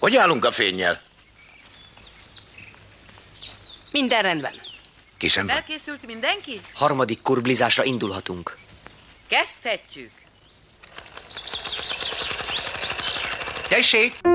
Hogy állunk a fényjel? Minden rendben. Kisen van? Elkészült mindenki? Harmadik kurblizásra indulhatunk. Kezdhetjük. Tessék!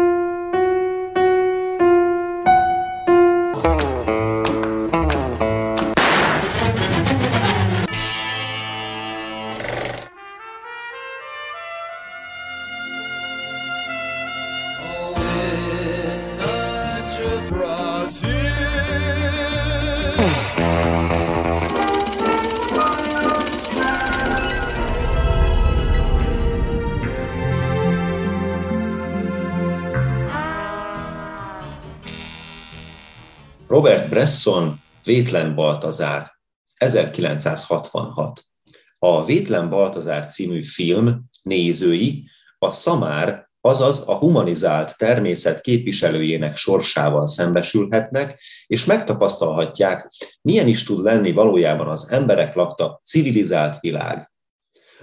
Vétlen Baltazár, 1966. A Vétlen Baltazár című film nézői a szamár, azaz a humanizált természet képviselőjének sorsával szembesülhetnek, és megtapasztalhatják, milyen is tud lenni valójában az emberek lakta civilizált világ.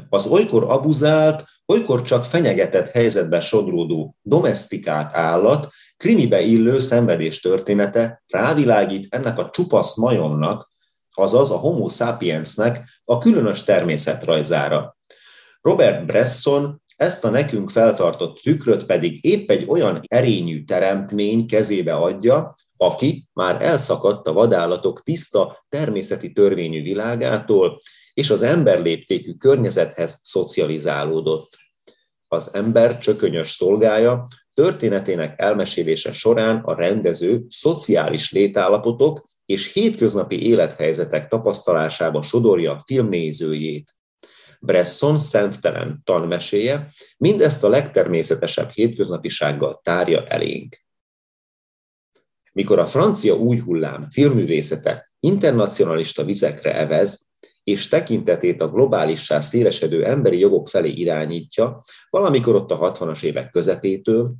Az olykor abuzált, olykor csak fenyegetett helyzetben sodródó domestikált állat krimibe illő szenvedés története rávilágít ennek a csupasz majomnak, azaz a homo sapiensnek a különös természetrajzára. Robert Bresson ezt a nekünk feltartott tükröt pedig épp egy olyan erényű teremtmény kezébe adja, aki már elszakadt a vadállatok tiszta természeti törvényű világától, és az emberléptékű környezethez szocializálódott. Az ember csökönyös szolgája történetének elmesélése során a rendező szociális létállapotok és hétköznapi élethelyzetek tapasztalásába sodorja a filmnézőjét. Bresson szemtelen tanmeséje mindezt a legtermészetesebb hétköznapisággal tárja elénk. Mikor a francia új hullám filmművészete internacionalista vizekre evez, és tekintetét a globálissá szélesedő emberi jogok felé irányítja, valamikor ott a 60-as évek közepétől,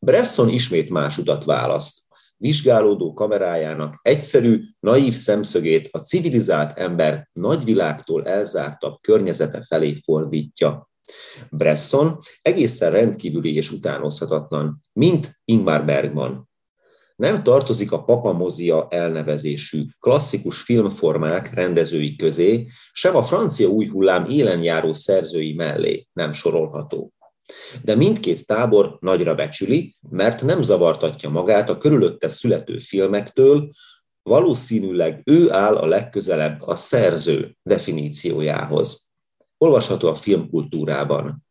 Bresson ismét más utat választ. Vizsgálódó kamerájának egyszerű, naív szemszögét a civilizált ember nagyvilágtól elzártabb környezete felé fordítja. Bresson egészen rendkívüli és utánozhatatlan, mint Ingmar Bergman nem tartozik a papamozia elnevezésű klasszikus filmformák rendezői közé, sem a francia új hullám élenjáró szerzői mellé nem sorolható. De mindkét tábor nagyra becsüli, mert nem zavartatja magát a körülötte születő filmektől, valószínűleg ő áll a legközelebb a szerző definíciójához. Olvasható a filmkultúrában.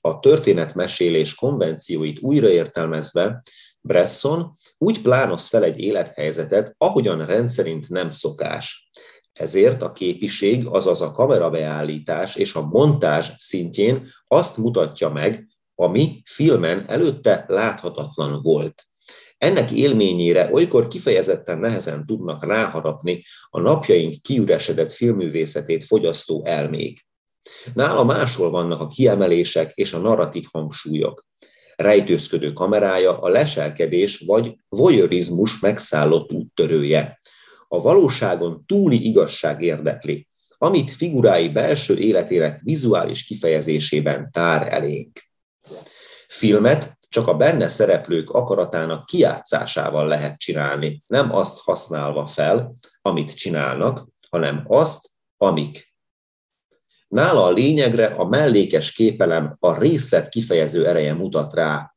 A történetmesélés konvencióit újraértelmezve Bresson úgy plánoz fel egy élethelyzetet, ahogyan rendszerint nem szokás. Ezért a képiség, azaz a kamerabeállítás és a montázs szintjén azt mutatja meg, ami filmen előtte láthatatlan volt. Ennek élményére olykor kifejezetten nehezen tudnak ráharapni a napjaink kiüresedett filmművészetét fogyasztó elmék. Nála máshol vannak a kiemelések és a narratív hangsúlyok rejtőzködő kamerája a leselkedés vagy voyeurizmus megszállott úttörője. A valóságon túli igazság érdekli, amit figurái belső életének vizuális kifejezésében tár elénk. Filmet csak a benne szereplők akaratának kiátszásával lehet csinálni, nem azt használva fel, amit csinálnak, hanem azt, amik Nála a lényegre a mellékes képelem a részlet kifejező ereje mutat rá.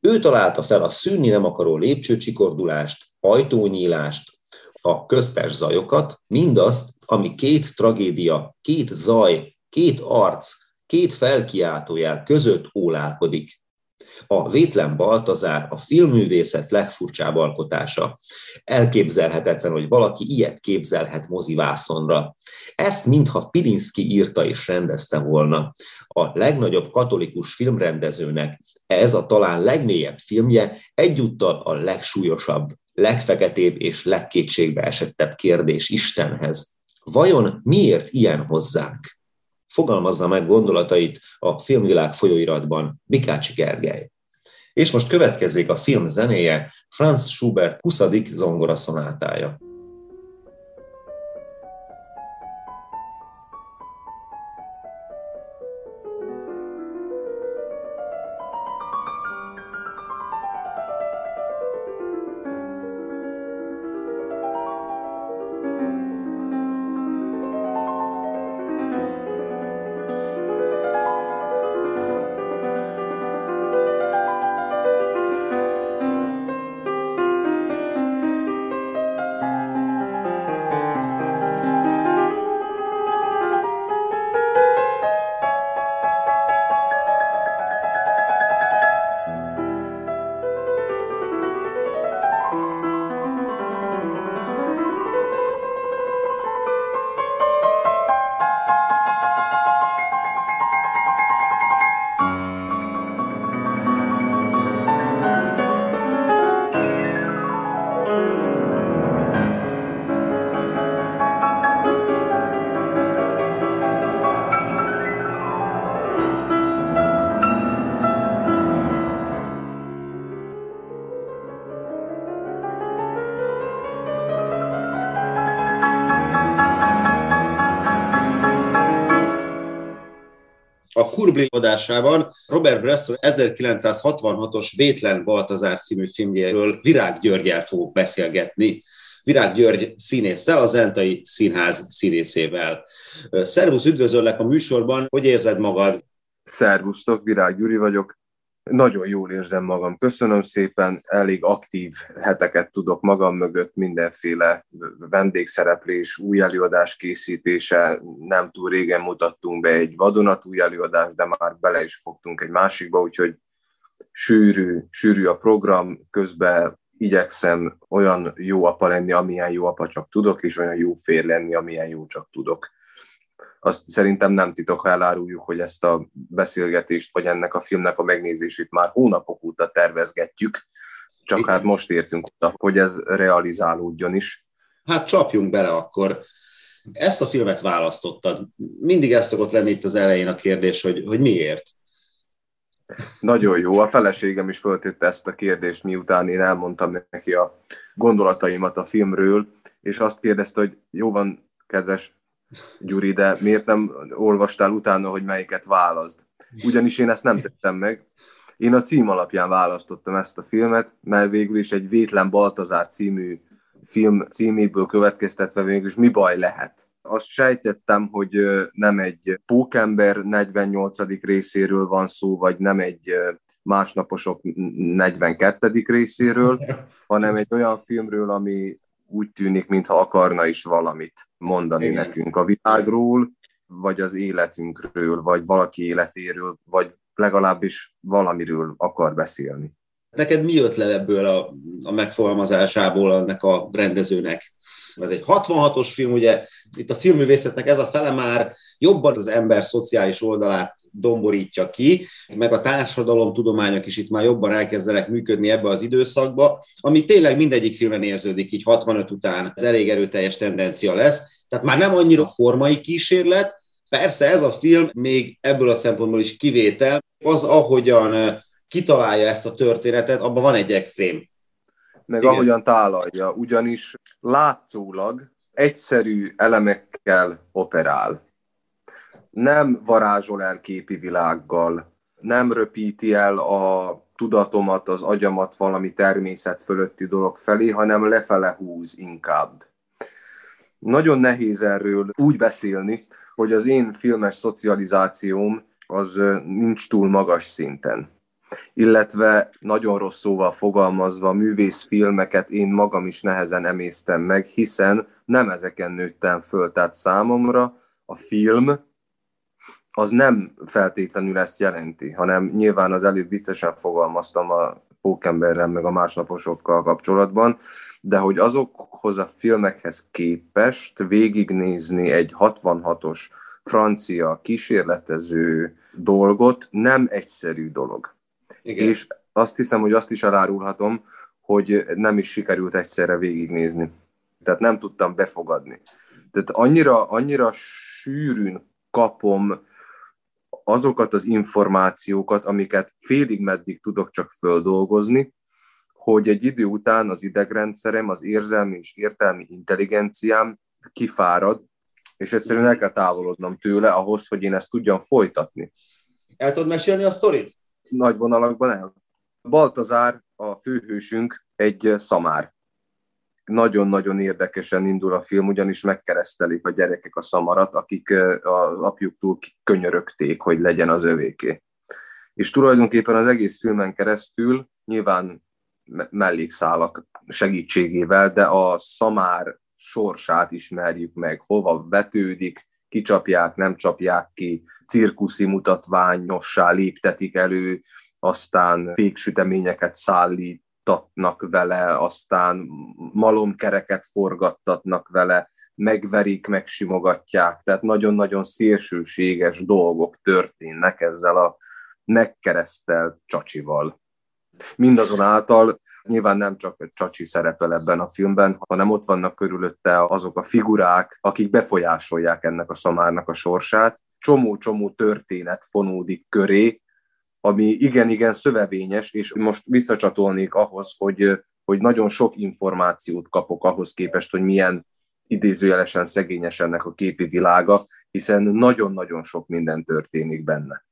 Ő találta fel a szűnni nem akaró lépcsőcsikordulást, ajtónyílást, a köztes zajokat, mindazt, ami két tragédia, két zaj, két arc, két felkiáltójel között ólálkodik. A Vétlen Baltazár a filmművészet legfurcsább alkotása. Elképzelhetetlen, hogy valaki ilyet képzelhet mozivászonra. Ezt mintha Pilinszki írta és rendezte volna. A legnagyobb katolikus filmrendezőnek ez a talán legmélyebb filmje egyúttal a legsúlyosabb, legfeketébb és legkétségbe esettebb kérdés Istenhez. Vajon miért ilyen hozzánk? Fogalmazza meg gondolatait a filmvilág folyóiratban Bikácsi Gergely. És most következik a film zenéje, Franz Schubert 20. zongora szonátája. Adásában Robert Bresson 1966-os Vétlen Baltazár című filmjéről Virág Györgyel fogok beszélgetni. Virág György színésszel, a Zentai Színház színészével. Szervusz, üdvözöllek a műsorban, hogy érzed magad? Szervusztok, Virág Gyuri vagyok. Nagyon jól érzem magam, köszönöm szépen, elég aktív heteket tudok magam mögött, mindenféle vendégszereplés, új előadás készítése, nem túl régen mutattunk be egy vadonatúj előadást, de már bele is fogtunk egy másikba, úgyhogy sűrű, sűrű a program, közben igyekszem olyan jó apa lenni, amilyen jó apa csak tudok, és olyan jó fér lenni, amilyen jó csak tudok azt szerintem nem titok, ha eláruljuk, hogy ezt a beszélgetést, vagy ennek a filmnek a megnézését már hónapok óta tervezgetjük, csak Igen. hát most értünk oda, hogy ez realizálódjon is. Hát csapjunk bele akkor. Ezt a filmet választottad. Mindig ez szokott lenni itt az elején a kérdés, hogy, hogy miért? Nagyon jó. A feleségem is föltette ezt a kérdést, miután én elmondtam neki a gondolataimat a filmről, és azt kérdezte, hogy jó van, kedves Gyuri, de miért nem olvastál utána, hogy melyiket válaszd? Ugyanis én ezt nem tettem meg. Én a cím alapján választottam ezt a filmet, mert végül is egy Vétlen Baltazár című film címéből következtetve végül is mi baj lehet. Azt sejtettem, hogy nem egy Pókember 48. részéről van szó, vagy nem egy másnaposok 42. részéről, hanem egy olyan filmről, ami úgy tűnik, mintha akarna is valamit mondani Igen. nekünk a világról, vagy az életünkről, vagy valaki életéről, vagy legalábbis valamiről akar beszélni. Neked mi jött le ebből a, a megfogalmazásából ennek a rendezőnek? Ez egy 66-os film, ugye itt a filmművészetnek ez a fele már jobban az ember szociális oldalát domborítja ki, meg a társadalom tudományok is itt már jobban elkezdenek működni ebbe az időszakba, ami tényleg mindegyik filmen érződik, így 65 után ez elég erőteljes tendencia lesz. Tehát már nem annyira formai kísérlet, persze ez a film még ebből a szempontból is kivétel, az ahogyan kitalálja ezt a történetet, abban van egy extrém. Meg Igen. ahogyan tálalja, ugyanis látszólag egyszerű elemekkel operál nem varázsol el képi világgal, nem röpíti el a tudatomat, az agyamat valami természet fölötti dolog felé, hanem lefele húz inkább. Nagyon nehéz erről úgy beszélni, hogy az én filmes szocializációm az nincs túl magas szinten. Illetve nagyon rossz szóval fogalmazva, művészfilmeket én magam is nehezen emésztem meg, hiszen nem ezeken nőttem föl. Tehát számomra a film az nem feltétlenül ezt jelenti, hanem nyilván az előbb biztosan fogalmaztam a pókemberrel, meg a másnaposokkal kapcsolatban, de hogy azokhoz a filmekhez képest végignézni egy 66-os francia kísérletező dolgot nem egyszerű dolog. Igen. És azt hiszem, hogy azt is elárulhatom, hogy nem is sikerült egyszerre végignézni. Tehát nem tudtam befogadni. Tehát annyira, annyira sűrűn kapom azokat az információkat, amiket félig meddig tudok csak földolgozni, hogy egy idő után az idegrendszerem, az érzelmi és értelmi intelligenciám kifárad, és egyszerűen el kell távolodnom tőle ahhoz, hogy én ezt tudjam folytatni. El tudod mesélni a sztorit? Nagy vonalakban el. Baltazár, a főhősünk, egy szamár nagyon-nagyon érdekesen indul a film, ugyanis megkeresztelik a gyerekek a szamarat, akik az apjuktól könyörögték, hogy legyen az övéké. És tulajdonképpen az egész filmen keresztül nyilván mellékszálak segítségével, de a szamár sorsát ismerjük meg, hova vetődik, kicsapják, nem csapják ki, cirkuszi mutatványossá léptetik elő, aztán féksüteményeket szállít, forgattatnak vele, aztán malomkereket forgattatnak vele, megverik, megsimogatják, tehát nagyon-nagyon szélsőséges dolgok történnek ezzel a megkeresztelt csacsival. Mindazonáltal nyilván nem csak Csacsi szerepel ebben a filmben, hanem ott vannak körülötte azok a figurák, akik befolyásolják ennek a szamárnak a sorsát. Csomó-csomó történet fonódik köré, ami igen-igen szövevényes, és most visszacsatolnék ahhoz, hogy, hogy nagyon sok információt kapok ahhoz képest, hogy milyen idézőjelesen szegényes ennek a képi világa, hiszen nagyon-nagyon sok minden történik benne.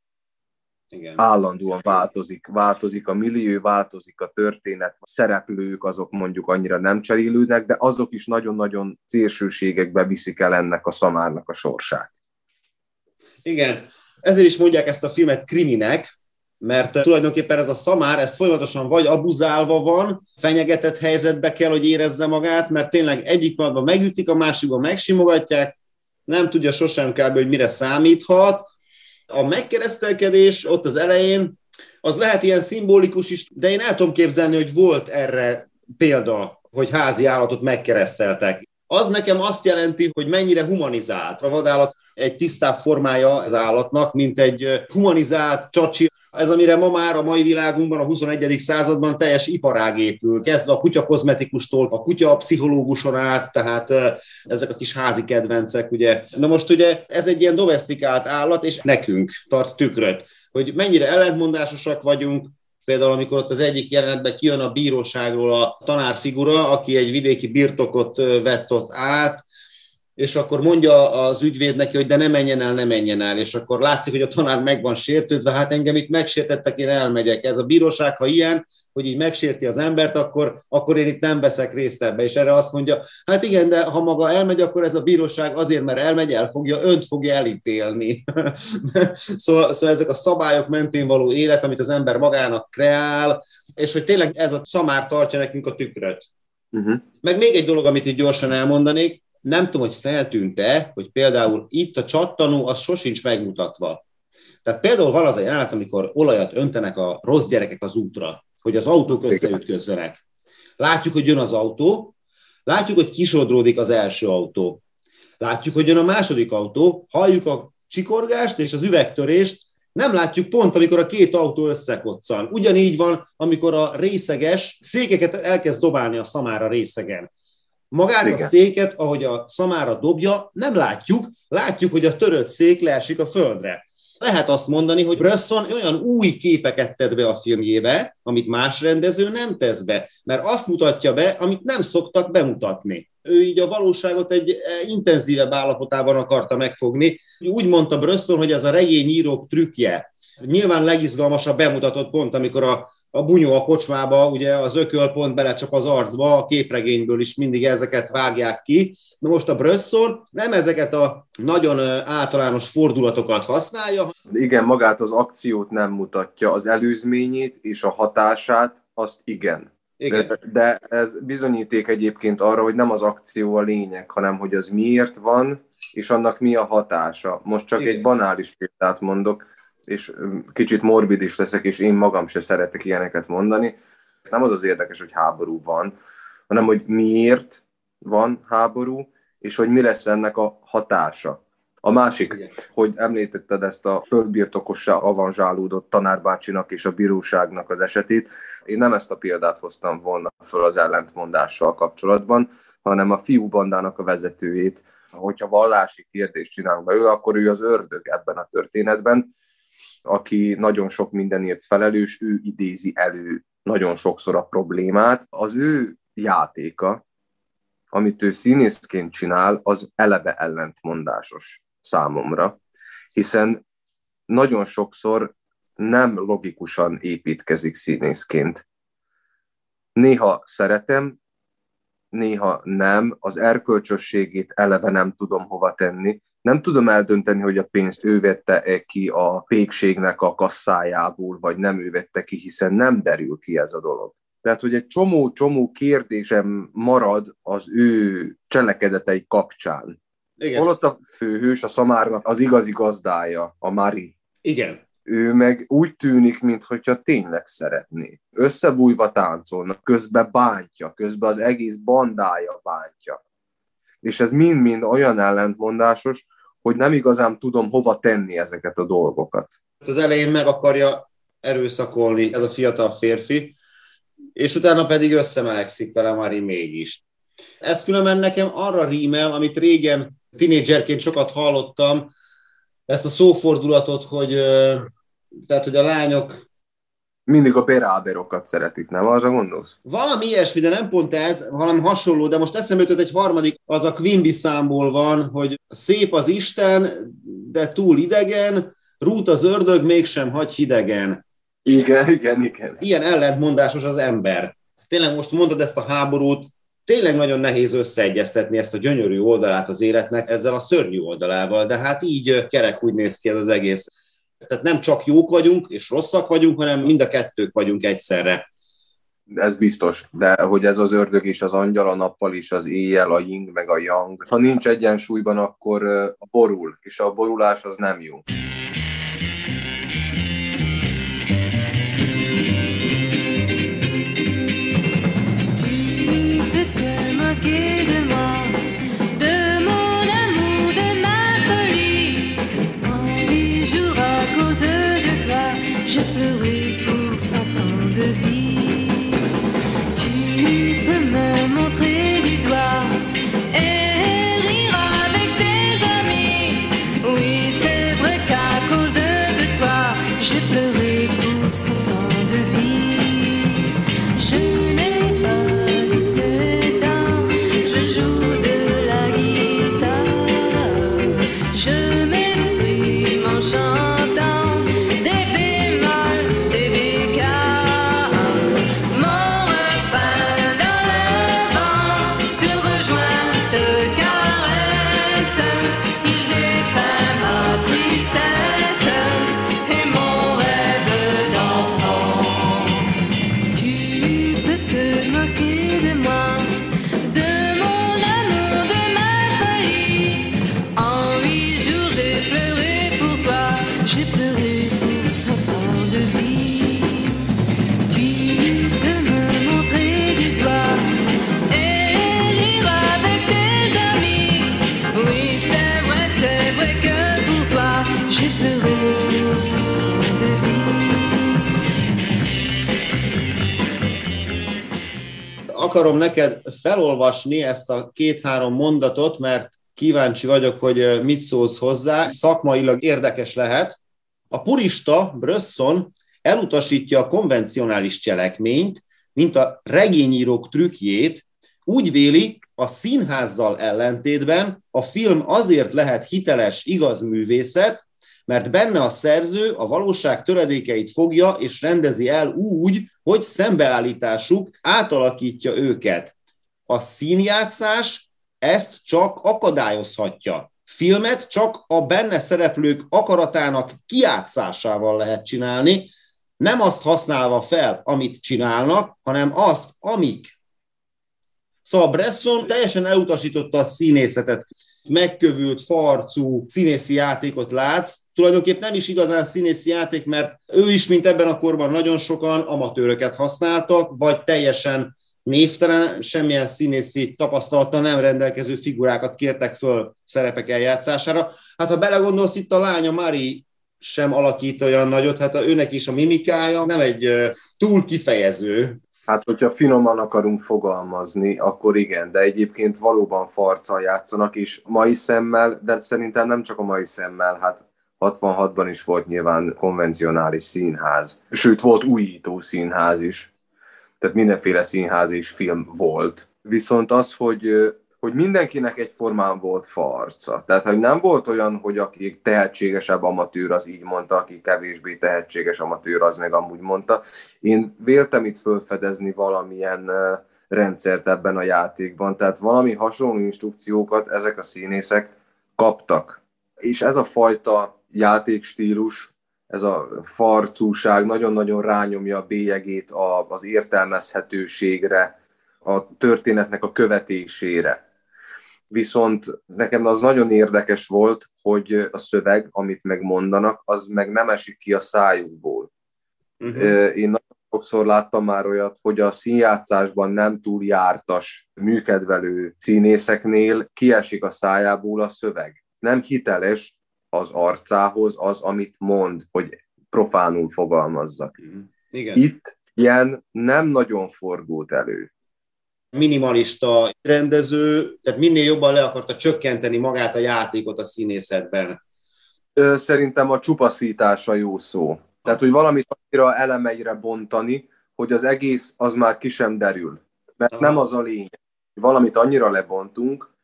Igen. Állandóan változik, változik a millió, változik a történet, a szereplők azok mondjuk annyira nem cserélődnek, de azok is nagyon-nagyon szélsőségekbe viszik el ennek a szamárnak a sorsát. Igen, ezért is mondják ezt a filmet kriminek, mert tulajdonképpen ez a szamár, ez folyamatosan vagy abuzálva van, fenyegetett helyzetbe kell, hogy érezze magát, mert tényleg egyik pillanatban megütik, a másikban megsimogatják, nem tudja sosem kb. hogy mire számíthat. A megkeresztelkedés ott az elején, az lehet ilyen szimbolikus is, de én el tudom képzelni, hogy volt erre példa, hogy házi állatot megkereszteltek. Az nekem azt jelenti, hogy mennyire humanizált a vadállat egy tisztább formája az állatnak, mint egy humanizált csacsi, ez, amire ma már a mai világunkban, a 21. században teljes iparág épül, kezdve a kutya kozmetikustól, a kutya pszichológuson át, tehát ezek a kis házi kedvencek, ugye. Na most ugye ez egy ilyen domestikált állat, és nekünk tart tükröt, hogy mennyire ellentmondásosak vagyunk, Például, amikor ott az egyik jelenetben kijön a bíróságról a tanárfigura, aki egy vidéki birtokot vett ott át, és akkor mondja az ügyvéd neki, hogy de ne menjen el, ne menjen el, és akkor látszik, hogy a tanár meg van sértődve, hát engem itt megsértettek, én elmegyek. Ez a bíróság, ha ilyen, hogy így megsérti az embert, akkor, akkor én itt nem veszek részt ebbe. És erre azt mondja, hát igen, de ha maga elmegy, akkor ez a bíróság azért, mert elmegy, el fogja, önt fogja elítélni. szóval, szóval ezek a szabályok mentén való élet, amit az ember magának kreál, és hogy tényleg ez a szamár tartja nekünk a tükröt. Uh-huh. Meg még egy dolog, amit itt gyorsan elmondanék, nem tudom, hogy feltűnt-e, hogy például itt a csattanó az sosincs megmutatva. Tehát például van az a jelenet, amikor olajat öntenek a rossz gyerekek az útra, hogy az autók összeütközzenek. Látjuk, hogy jön az autó, látjuk, hogy kisodródik az első autó. Látjuk, hogy jön a második autó, halljuk a csikorgást és az üvegtörést, nem látjuk pont, amikor a két autó összekoccan. Ugyanígy van, amikor a részeges székeket elkezd dobálni a szamára részegen. Magát Igen. a széket, ahogy a szamára dobja, nem látjuk, látjuk, hogy a törött szék leesik a földre. Lehet azt mondani, hogy Brösson olyan új képeket tett be a filmjébe, amit más rendező nem tesz be, mert azt mutatja be, amit nem szoktak bemutatni. Ő így a valóságot egy intenzívebb állapotában akarta megfogni. Úgy mondta Brösson, hogy ez a regényírók trükkje. Nyilván legizgalmasabb bemutatott pont, amikor a a bunyó a kocsmába, ugye az ököl pont belecsap az arcba, a képregényből is mindig ezeket vágják ki. Na most a Brösson nem ezeket a nagyon általános fordulatokat használja. Igen, magát az akciót nem mutatja, az előzményét és a hatását, azt igen. igen. De, de ez bizonyíték egyébként arra, hogy nem az akció a lényeg, hanem hogy az miért van, és annak mi a hatása. Most csak igen. egy banális példát mondok és kicsit morbid is leszek, és én magam se szeretek ilyeneket mondani. Nem az az érdekes, hogy háború van, hanem hogy miért van háború, és hogy mi lesz ennek a hatása. A másik, Igen. hogy említetted ezt a földbirtokossá avanzsálódott tanárbácsinak és a bíróságnak az esetét. Én nem ezt a példát hoztam volna föl az ellentmondással kapcsolatban, hanem a fiú bandának a vezetőjét. Hogyha vallási kérdést csinálunk belőle, akkor ő az ördög ebben a történetben, aki nagyon sok mindenért felelős, ő idézi elő nagyon sokszor a problémát. Az ő játéka, amit ő színészként csinál, az eleve ellentmondásos számomra, hiszen nagyon sokszor nem logikusan építkezik színészként. Néha szeretem, néha nem, az erkölcsösségét eleve nem tudom hova tenni, nem tudom eldönteni, hogy a pénzt ő vette-e ki a pékségnek a kasszájából, vagy nem ő vette ki, hiszen nem derül ki ez a dolog. Tehát, hogy egy csomó-csomó kérdésem marad az ő cselekedetei kapcsán. Igen. Holott a főhős, a szamárnak az igazi gazdája, a Mari. Igen. Ő meg úgy tűnik, mintha tényleg szeretné. Összebújva táncolnak, közben bántja, közben az egész bandája bántja. És ez mind-mind olyan ellentmondásos, hogy nem igazán tudom hova tenni ezeket a dolgokat. Az elején meg akarja erőszakolni ez a fiatal férfi, és utána pedig összemelegszik vele Mari mégis. Ez különben nekem arra rímel, amit régen tinédzserként sokat hallottam, ezt a szófordulatot, hogy, tehát, hogy a lányok Mindig a beráberokat szeretik, nem? Arra gondolsz? Valami ilyesmi, de nem pont ez, valami hasonló, de most eszembe jutott egy harmadik, az a Quimby számból van, hogy szép az Isten, de túl idegen, rút az ördög, mégsem hagy hidegen. Igen, igen, igen. Ilyen ellentmondásos az ember. Tényleg most mondod ezt a háborút, tényleg nagyon nehéz összeegyeztetni ezt a gyönyörű oldalát az életnek ezzel a szörnyű oldalával, de hát így kerek úgy néz ki ez az egész. Tehát nem csak jók vagyunk és rosszak vagyunk, hanem mind a kettők vagyunk egyszerre. Ez biztos, de hogy ez az ördög és az angyal, a nappal is, az éjjel, a ying meg a yang. Ha nincs egyensúlyban, akkor borul, és a borulás az nem jó. Akarom neked felolvasni ezt a két-három mondatot, mert kíváncsi vagyok, hogy mit szólsz hozzá. Szakmailag érdekes lehet. A purista Brösson elutasítja a konvencionális cselekményt, mint a regényírók trükkjét, úgy véli, a színházzal ellentétben a film azért lehet hiteles, igaz művészet, mert benne a szerző a valóság töredékeit fogja és rendezi el úgy, hogy szembeállításuk átalakítja őket. A színjátszás ezt csak akadályozhatja. Filmet csak a benne szereplők akaratának kiátszásával lehet csinálni, nem azt használva fel, amit csinálnak, hanem azt, amik. Szóval Bresson teljesen elutasította a színészetet megkövült, farcú színészi játékot látsz, tulajdonképpen nem is igazán színészi játék, mert ő is, mint ebben a korban nagyon sokan amatőröket használtak, vagy teljesen névtelen, semmilyen színészi tapasztalattal nem rendelkező figurákat kértek föl szerepek eljátszására. Hát ha belegondolsz, itt a lánya Mari sem alakít olyan nagyot, hát a, őnek is a mimikája nem egy túl kifejező Hát, hogyha finoman akarunk fogalmazni, akkor igen, de egyébként valóban farccal játszanak, és mai szemmel, de szerintem nem csak a mai szemmel, hát 66-ban is volt nyilván konvencionális színház, sőt volt újító színház is, tehát mindenféle színház és film volt. Viszont az, hogy hogy mindenkinek egyformán volt farca. Tehát, hogy nem volt olyan, hogy aki tehetségesebb amatőr, az így mondta, aki kevésbé tehetséges amatőr, az meg amúgy mondta. Én véltem itt felfedezni valamilyen rendszert ebben a játékban, tehát valami hasonló instrukciókat ezek a színészek kaptak. És ez a fajta játékstílus, ez a farcúság nagyon-nagyon rányomja a bélyegét az értelmezhetőségre, a történetnek a követésére viszont nekem az nagyon érdekes volt, hogy a szöveg, amit megmondanak, az meg nem esik ki a szájukból. Uh-huh. Én nagyon sokszor láttam már olyat, hogy a színjátszásban nem túl jártas, műkedvelő színészeknél kiesik a szájából a szöveg. Nem hiteles az arcához az, amit mond, hogy profánul fogalmazzak. Uh-huh. Igen. Itt ilyen nem nagyon forgót elő minimalista rendező, tehát minél jobban le akarta csökkenteni magát a játékot a színészetben. Szerintem a csupaszítása jó szó. Tehát, hogy valamit annyira elemeire bontani, hogy az egész az már ki sem derül. Mert Aha. nem az a lényeg. Valamit annyira lebontunk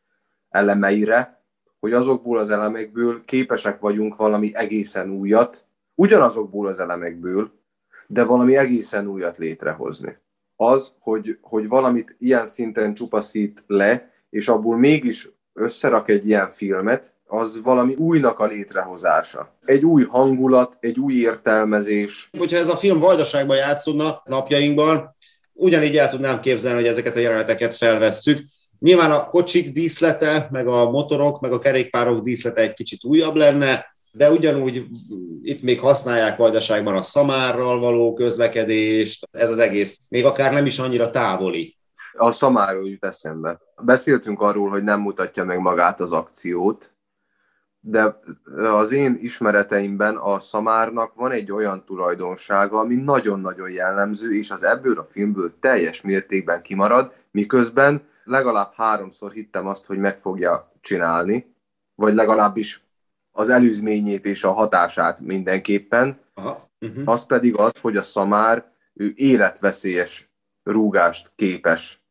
elemeire, hogy azokból az elemekből képesek vagyunk valami egészen újat, ugyanazokból az elemekből, de valami egészen újat létrehozni. Az, hogy, hogy valamit ilyen szinten csupaszít le, és abból mégis összerak egy ilyen filmet, az valami újnak a létrehozása. Egy új hangulat, egy új értelmezés. Hogyha ez a film vajdaságban játszódna napjainkban, ugyanígy el tudnám képzelni, hogy ezeket a jeleneteket felvesszük. Nyilván a kocsik díszlete, meg a motorok, meg a kerékpárok díszlete egy kicsit újabb lenne, de ugyanúgy itt még használják vajdaságban a szamárral való közlekedést, ez az egész még akár nem is annyira távoli. A szamárról jut eszembe. Beszéltünk arról, hogy nem mutatja meg magát az akciót, de az én ismereteimben a szamárnak van egy olyan tulajdonsága, ami nagyon-nagyon jellemző, és az ebből a filmből teljes mértékben kimarad, miközben legalább háromszor hittem azt, hogy meg fogja csinálni, vagy legalábbis az előzményét és a hatását mindenképpen. Aha. Uh-huh. Az pedig az, hogy a szamár ő életveszélyes rúgást képes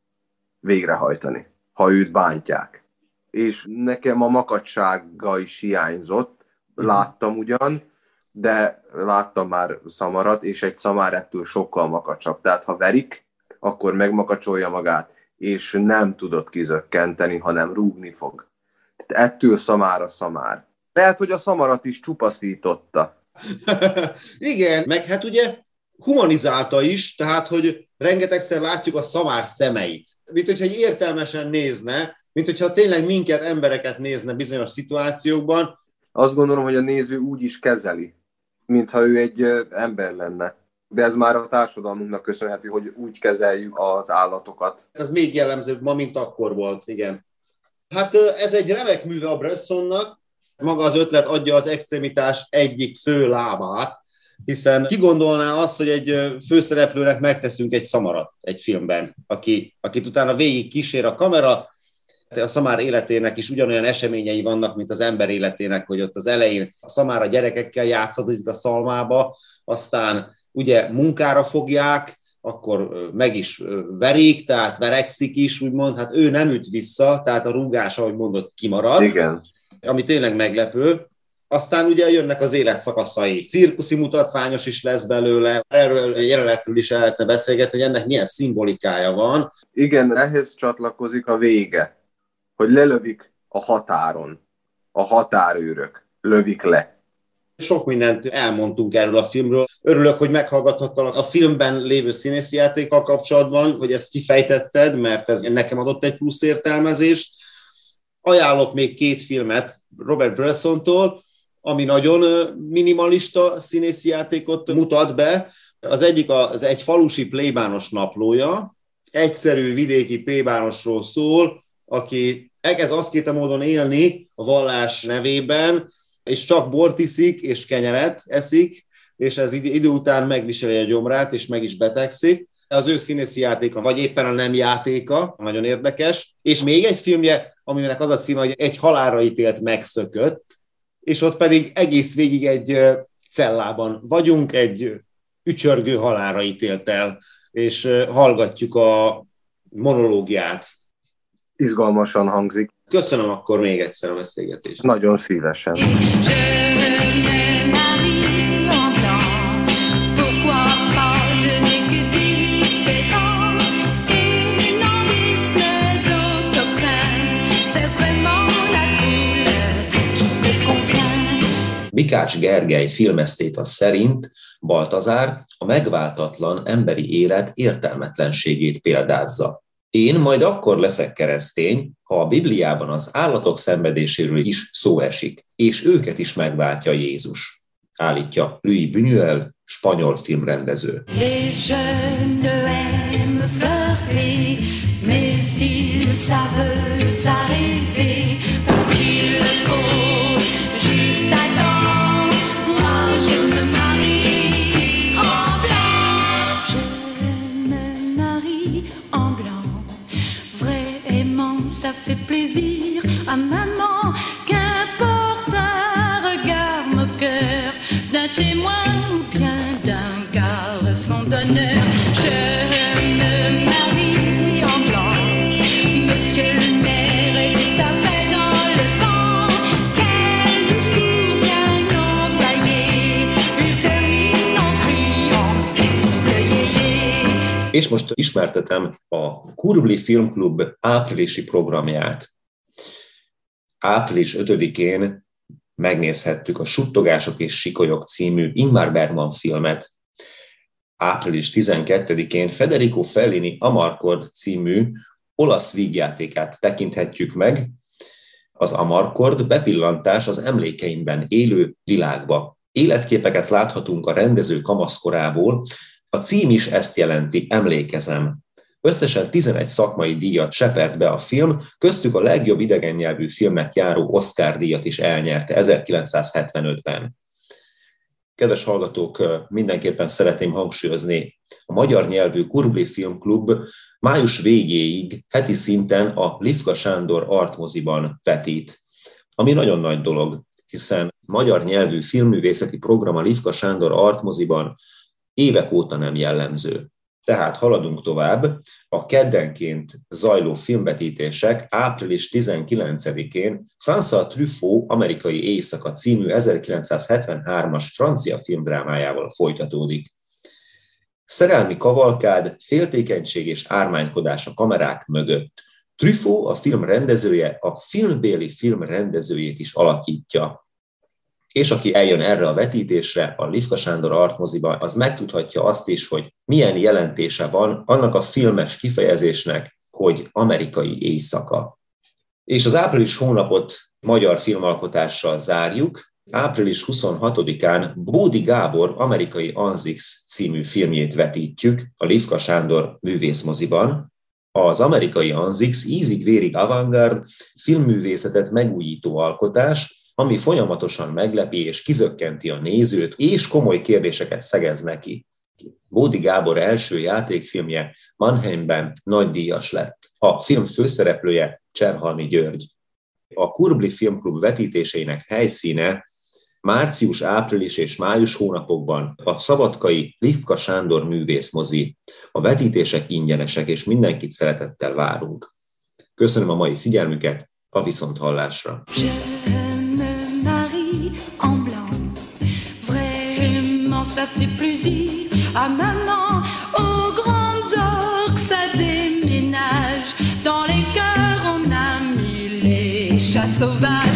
végrehajtani, ha őt bántják. És nekem a makacsága is hiányzott, mhm. láttam ugyan, de láttam már szamarat, és egy szamár ettől sokkal makacsabb. Tehát ha verik, akkor megmakacsolja magát, és nem tudod kizökkenteni, hanem rúgni fog. Tehát ettől a szamár. Lehet, hogy a szamarat is csupaszította. Igen, meg hát ugye humanizálta is, tehát hogy rengetegszer látjuk a szamár szemeit. Mint hogyha egy értelmesen nézne, mint hogyha tényleg minket, embereket nézne bizonyos szituációkban. Azt gondolom, hogy a néző úgy is kezeli, mintha ő egy ember lenne. De ez már a társadalmunknak köszönhető, hogy úgy kezeljük az állatokat. Ez még jellemzőbb ma, mint akkor volt, igen. Hát ez egy remek műve a Bressonnak, maga az ötlet adja az extremitás egyik fő lábát, hiszen ki gondolná azt, hogy egy főszereplőnek megteszünk egy szamarat egy filmben, aki, akit utána végig kísér a kamera, a szamár életének is ugyanolyan eseményei vannak, mint az ember életének, hogy ott az elején a szamár a gyerekekkel játszadozik a szalmába, aztán ugye munkára fogják, akkor meg is verik, tehát verekszik is, úgymond, hát ő nem üt vissza, tehát a rúgás, ahogy mondott, kimarad. Igen ami tényleg meglepő. Aztán ugye jönnek az életszakaszai. Cirkuszi mutatványos is lesz belőle, erről jelenetről is el lehetne beszélgetni, hogy ennek milyen szimbolikája van. Igen, ehhez csatlakozik a vége, hogy lelövik a határon. A határőrök lövik le. Sok mindent elmondtunk erről a filmről. Örülök, hogy meghallgathattalak a filmben lévő színészi játékkal kapcsolatban, hogy ezt kifejtetted, mert ez nekem adott egy plusz értelmezést Ajánlok még két filmet Robert Bressontól, ami nagyon minimalista színészi játékot mutat be. Az egyik az egy falusi plébános naplója, egyszerű vidéki plébánosról szól, aki elkezd azt módon élni a vallás nevében, és csak bort iszik, és kenyeret eszik, és ez idő után megviseli a gyomrát, és meg is betegszik. Az ő színészi játéka, vagy éppen a nem játéka, nagyon érdekes. És még egy filmje, aminek az a címe, hogy egy halára ítélt megszökött, és ott pedig egész végig egy cellában vagyunk, egy ücsörgő halára ítélt el, és hallgatjuk a monológiát. Izgalmasan hangzik. Köszönöm akkor még egyszer a beszélgetést. Nagyon szívesen. Mikács Gergely filmesztéta szerint Baltazár a megváltatlan emberi élet értelmetlenségét példázza. Én majd akkor leszek keresztény, ha a Bibliában az állatok szenvedéséről is szó esik, és őket is megváltja Jézus, állítja Louis Buñuel, spanyol filmrendező. Aiment most ismertetem a Kurbli Filmklub áprilisi programját. Április 5-én megnézhettük a Suttogások és Sikolyok című Ingmar Bergman filmet. Április 12-én Federico Fellini Amarcord című olasz vígjátékát tekinthetjük meg, az Amarcord bepillantás az emlékeimben élő világba. Életképeket láthatunk a rendező kamaszkorából, a cím is ezt jelenti, emlékezem. Összesen 11 szakmai díjat sepert be a film, köztük a legjobb idegen nyelvű filmnek járó Oscar díjat is elnyerte 1975-ben. Kedves hallgatók, mindenképpen szeretném hangsúlyozni, a magyar nyelvű Kurbli Filmklub május végéig heti szinten a Livka Sándor artmoziban vetít, ami nagyon nagy dolog, hiszen magyar nyelvű filmművészeti program a Livka Sándor artmoziban évek óta nem jellemző. Tehát haladunk tovább. A keddenként zajló filmvetítések április 19-én François Truffaut amerikai éjszaka című 1973-as francia filmdrámájával folytatódik. Szerelmi kavalkád, féltékenység és ármánykodás a kamerák mögött. Truffaut, a film rendezője, a filmbéli film rendezőjét is alakítja és aki eljön erre a vetítésre, a Livka Sándor artmoziba, az megtudhatja azt is, hogy milyen jelentése van annak a filmes kifejezésnek, hogy amerikai éjszaka. És az április hónapot magyar filmalkotással zárjuk. Április 26-án Bódi Gábor amerikai Anzix című filmjét vetítjük a Livka Sándor művészmoziban. Az amerikai Anzix ízig-vérig avantgard filmművészetet megújító alkotás, ami folyamatosan meglepi és kizökkenti a nézőt, és komoly kérdéseket szegez neki. Bódi Gábor első játékfilmje Mannheimben nagydíjas lett. A film főszereplője Cserhalmi György. A Kurbli Filmklub vetítéseinek helyszíne március, április és május hónapokban a szabadkai Livka Sándor művészmozi. A vetítések ingyenesek, és mindenkit szeretettel várunk. Köszönöm a mai figyelmüket, a viszonthallásra! ça fait plaisir à maman. Aux grandes orques, ça déménage. Dans les cœurs, on a mis les chats sauvages.